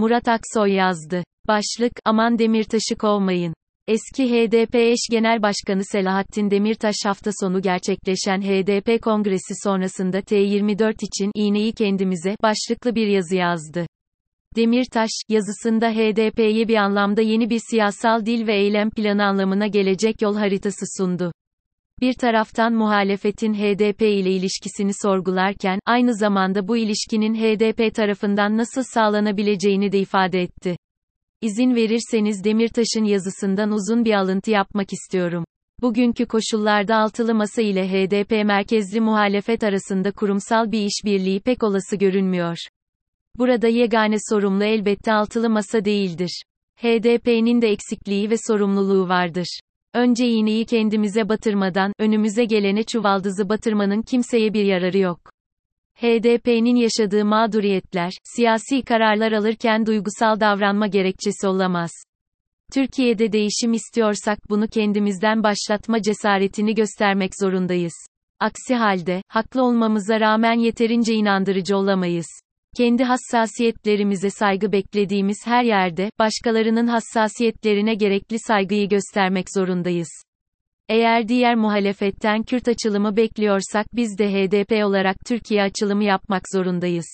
Murat Aksoy yazdı. Başlık, aman Demirtaş'ı kovmayın. Eski HDP eş genel başkanı Selahattin Demirtaş hafta sonu gerçekleşen HDP kongresi sonrasında T24 için iğneyi kendimize başlıklı bir yazı yazdı. Demirtaş, yazısında HDP'ye bir anlamda yeni bir siyasal dil ve eylem planı anlamına gelecek yol haritası sundu. Bir taraftan muhalefetin HDP ile ilişkisini sorgularken, aynı zamanda bu ilişkinin HDP tarafından nasıl sağlanabileceğini de ifade etti. İzin verirseniz Demirtaş'ın yazısından uzun bir alıntı yapmak istiyorum. Bugünkü koşullarda altılı masa ile HDP merkezli muhalefet arasında kurumsal bir işbirliği pek olası görünmüyor. Burada yegane sorumlu elbette altılı masa değildir. HDP'nin de eksikliği ve sorumluluğu vardır. Önce iğneyi kendimize batırmadan, önümüze gelene çuvaldızı batırmanın kimseye bir yararı yok. HDP'nin yaşadığı mağduriyetler, siyasi kararlar alırken duygusal davranma gerekçesi olamaz. Türkiye'de değişim istiyorsak bunu kendimizden başlatma cesaretini göstermek zorundayız. Aksi halde, haklı olmamıza rağmen yeterince inandırıcı olamayız. Kendi hassasiyetlerimize saygı beklediğimiz her yerde, başkalarının hassasiyetlerine gerekli saygıyı göstermek zorundayız. Eğer diğer muhalefetten Kürt açılımı bekliyorsak biz de HDP olarak Türkiye açılımı yapmak zorundayız.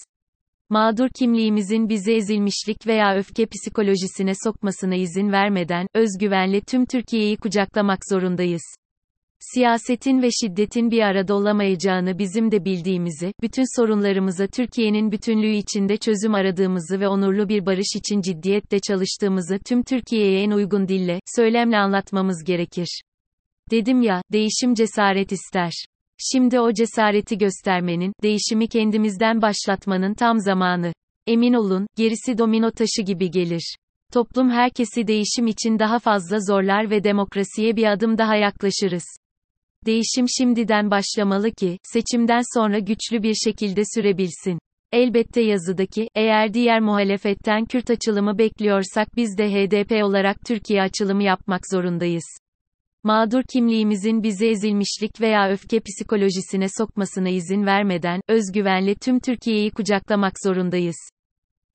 Mağdur kimliğimizin bizi ezilmişlik veya öfke psikolojisine sokmasına izin vermeden, özgüvenle tüm Türkiye'yi kucaklamak zorundayız. Siyasetin ve şiddetin bir arada olamayacağını bizim de bildiğimizi, bütün sorunlarımıza Türkiye'nin bütünlüğü içinde çözüm aradığımızı ve onurlu bir barış için ciddiyetle çalıştığımızı tüm Türkiye'ye en uygun dille, söylemle anlatmamız gerekir. Dedim ya, değişim cesaret ister. Şimdi o cesareti göstermenin, değişimi kendimizden başlatmanın tam zamanı. Emin olun, gerisi domino taşı gibi gelir. Toplum herkesi değişim için daha fazla zorlar ve demokrasiye bir adım daha yaklaşırız. Değişim şimdiden başlamalı ki, seçimden sonra güçlü bir şekilde sürebilsin. Elbette yazıdaki, eğer diğer muhalefetten Kürt açılımı bekliyorsak biz de HDP olarak Türkiye açılımı yapmak zorundayız. Mağdur kimliğimizin bizi ezilmişlik veya öfke psikolojisine sokmasına izin vermeden, özgüvenle tüm Türkiye'yi kucaklamak zorundayız.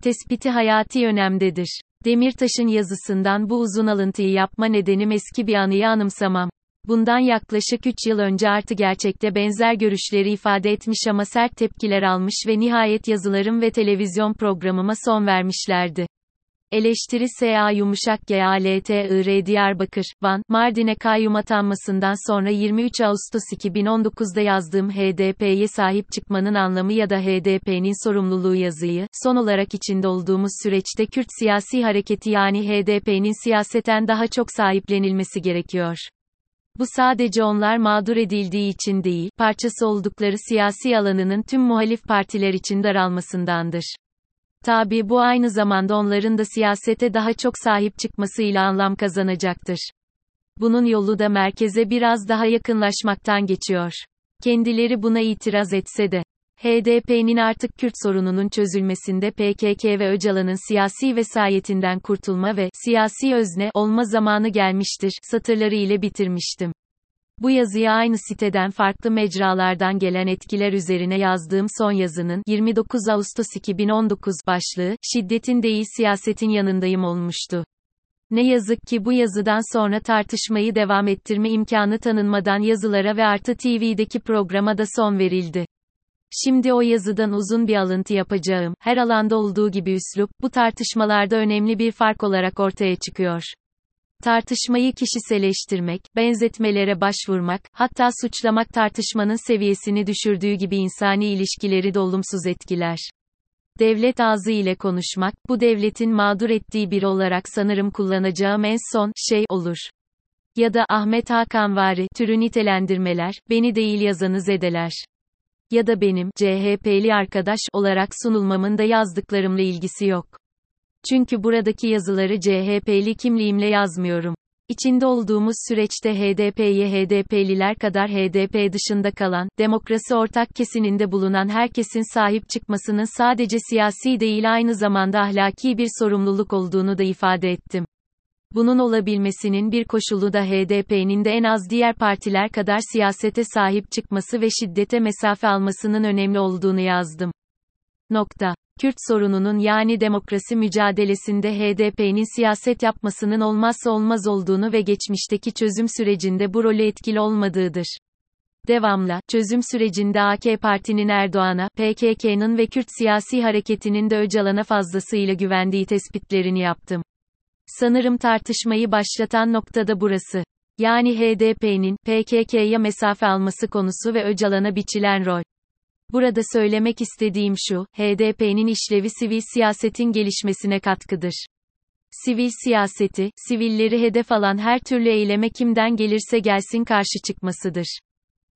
Tespiti hayati önemdedir. Demirtaş'ın yazısından bu uzun alıntıyı yapma nedenim eski bir anıyı anımsamam. Bundan yaklaşık 3 yıl önce artı gerçekte benzer görüşleri ifade etmiş ama sert tepkiler almış ve nihayet yazılarım ve televizyon programıma son vermişlerdi. Eleştiri SA yumuşak GALTIR Diyarbakır, Van, Mardin'e kayyum atanmasından sonra 23 Ağustos 2019'da yazdığım HDP'ye sahip çıkmanın anlamı ya da HDP'nin sorumluluğu yazıyı, son olarak içinde olduğumuz süreçte Kürt siyasi hareketi yani HDP'nin siyaseten daha çok sahiplenilmesi gerekiyor. Bu sadece onlar mağdur edildiği için değil, parçası oldukları siyasi alanının tüm muhalif partiler için daralmasındandır. Tabi bu aynı zamanda onların da siyasete daha çok sahip çıkmasıyla anlam kazanacaktır. Bunun yolu da merkeze biraz daha yakınlaşmaktan geçiyor. Kendileri buna itiraz etse de. HDP'nin artık Kürt sorununun çözülmesinde PKK ve Öcalan'ın siyasi vesayetinden kurtulma ve siyasi özne olma zamanı gelmiştir satırları ile bitirmiştim. Bu yazıyı aynı siteden farklı mecralardan gelen etkiler üzerine yazdığım son yazının 29 Ağustos 2019 başlığı şiddetin değil siyasetin yanındayım olmuştu. Ne yazık ki bu yazıdan sonra tartışmayı devam ettirme imkanı tanınmadan yazılara ve Artı TV'deki programa da son verildi. Şimdi o yazıdan uzun bir alıntı yapacağım. Her alanda olduğu gibi üslup, bu tartışmalarda önemli bir fark olarak ortaya çıkıyor. Tartışmayı kişiselleştirmek, benzetmelere başvurmak, hatta suçlamak tartışmanın seviyesini düşürdüğü gibi insani ilişkileri de olumsuz etkiler. Devlet ağzı ile konuşmak, bu devletin mağdur ettiği biri olarak sanırım kullanacağım en son şey olur. Ya da Ahmet Hakanvari türü nitelendirmeler, beni değil yazanı zedeler. Ya da benim, CHP'li arkadaş olarak sunulmamın da yazdıklarımla ilgisi yok. Çünkü buradaki yazıları CHP'li kimliğimle yazmıyorum. İçinde olduğumuz süreçte HDP'ye HDP'liler kadar HDP dışında kalan, demokrasi ortak kesininde bulunan herkesin sahip çıkmasının sadece siyasi değil aynı zamanda ahlaki bir sorumluluk olduğunu da ifade ettim. Bunun olabilmesinin bir koşulu da HDP'nin de en az diğer partiler kadar siyasete sahip çıkması ve şiddete mesafe almasının önemli olduğunu yazdım. Nokta. Kürt sorununun yani demokrasi mücadelesinde HDP'nin siyaset yapmasının olmazsa olmaz olduğunu ve geçmişteki çözüm sürecinde bu rolü etkili olmadığıdır. Devamla, çözüm sürecinde AK Parti'nin Erdoğan'a, PKK'nın ve Kürt siyasi hareketinin de Öcalan'a fazlasıyla güvendiği tespitlerini yaptım. Sanırım tartışmayı başlatan nokta da burası. Yani HDP'nin, PKK'ya mesafe alması konusu ve Öcalan'a biçilen rol. Burada söylemek istediğim şu, HDP'nin işlevi sivil siyasetin gelişmesine katkıdır. Sivil siyaseti, sivilleri hedef alan her türlü eyleme kimden gelirse gelsin karşı çıkmasıdır.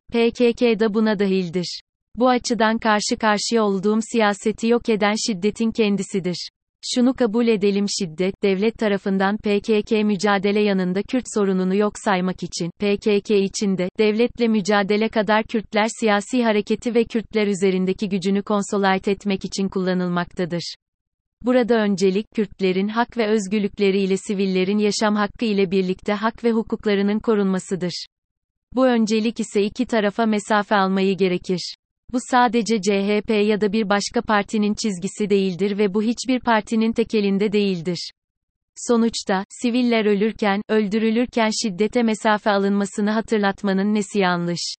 PKK da buna dahildir. Bu açıdan karşı karşıya olduğum siyaseti yok eden şiddetin kendisidir. Şunu kabul edelim şiddet, devlet tarafından PKK mücadele yanında Kürt sorununu yok saymak için, PKK içinde, devletle mücadele kadar Kürtler siyasi hareketi ve Kürtler üzerindeki gücünü konsolide etmek için kullanılmaktadır. Burada öncelik, Kürtlerin hak ve özgürlükleri ile sivillerin yaşam hakkı ile birlikte hak ve hukuklarının korunmasıdır. Bu öncelik ise iki tarafa mesafe almayı gerekir. Bu sadece CHP ya da bir başka partinin çizgisi değildir ve bu hiçbir partinin tekelinde değildir. Sonuçta, siviller ölürken, öldürülürken şiddete mesafe alınmasını hatırlatmanın nesi yanlış?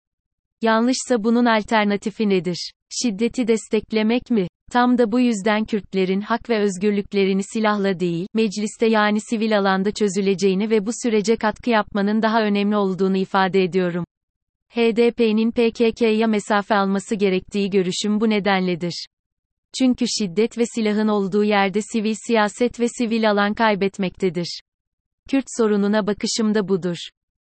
Yanlışsa bunun alternatifi nedir? Şiddeti desteklemek mi? Tam da bu yüzden Kürtlerin hak ve özgürlüklerini silahla değil, mecliste yani sivil alanda çözüleceğini ve bu sürece katkı yapmanın daha önemli olduğunu ifade ediyorum. HDP'nin PKK'ya mesafe alması gerektiği görüşüm bu nedenledir. Çünkü şiddet ve silahın olduğu yerde sivil siyaset ve sivil alan kaybetmektedir. Kürt sorununa bakışım da budur.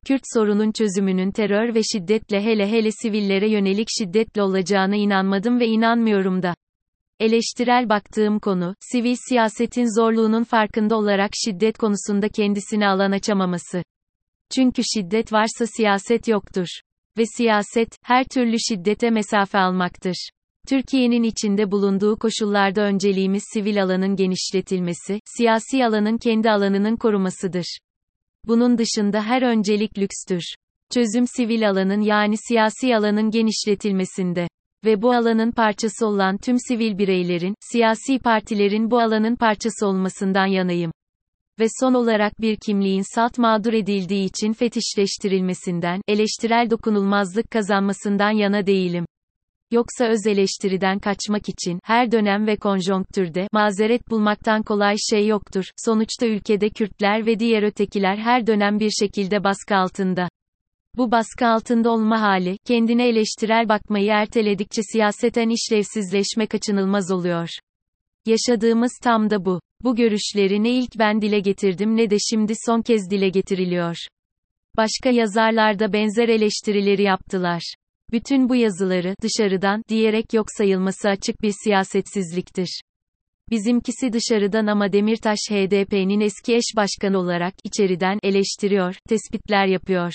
Kürt sorunun çözümünün terör ve şiddetle hele hele sivillere yönelik şiddetle olacağına inanmadım ve inanmıyorum da. Eleştirel baktığım konu, sivil siyasetin zorluğunun farkında olarak şiddet konusunda kendisine alan açamaması. Çünkü şiddet varsa siyaset yoktur. Ve siyaset, her türlü şiddete mesafe almaktır. Türkiye'nin içinde bulunduğu koşullarda önceliğimiz sivil alanın genişletilmesi, siyasi alanın kendi alanının korumasıdır. Bunun dışında her öncelik lükstür. Çözüm sivil alanın yani siyasi alanın genişletilmesinde ve bu alanın parçası olan tüm sivil bireylerin, siyasi partilerin bu alanın parçası olmasından yanayım. Ve son olarak bir kimliğin salt mağdur edildiği için fetişleştirilmesinden, eleştirel dokunulmazlık kazanmasından yana değilim. Yoksa öz eleştiriden kaçmak için, her dönem ve konjonktürde, mazeret bulmaktan kolay şey yoktur. Sonuçta ülkede Kürtler ve diğer ötekiler her dönem bir şekilde baskı altında. Bu baskı altında olma hali, kendine eleştirel bakmayı erteledikçe siyaseten işlevsizleşme kaçınılmaz oluyor. Yaşadığımız tam da bu. Bu görüşleri ne ilk ben dile getirdim ne de şimdi son kez dile getiriliyor. Başka yazarlar da benzer eleştirileri yaptılar. Bütün bu yazıları dışarıdan diyerek yok sayılması açık bir siyasetsizliktir. Bizimkisi dışarıdan ama Demirtaş HDP'nin eski eş başkanı olarak içeriden eleştiriyor, tespitler yapıyor.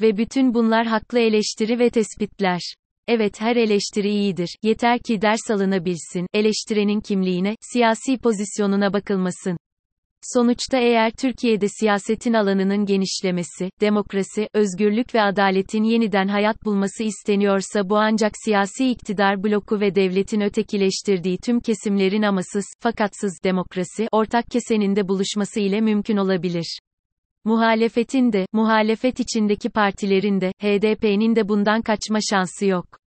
Ve bütün bunlar haklı eleştiri ve tespitler. Evet her eleştiri iyidir, yeter ki ders alınabilsin, eleştirenin kimliğine, siyasi pozisyonuna bakılmasın. Sonuçta eğer Türkiye'de siyasetin alanının genişlemesi, demokrasi, özgürlük ve adaletin yeniden hayat bulması isteniyorsa bu ancak siyasi iktidar bloku ve devletin ötekileştirdiği tüm kesimlerin amasız, fakatsız demokrasi, ortak kesenin de buluşması ile mümkün olabilir. Muhalefetin de, muhalefet içindeki partilerin de, HDP'nin de bundan kaçma şansı yok.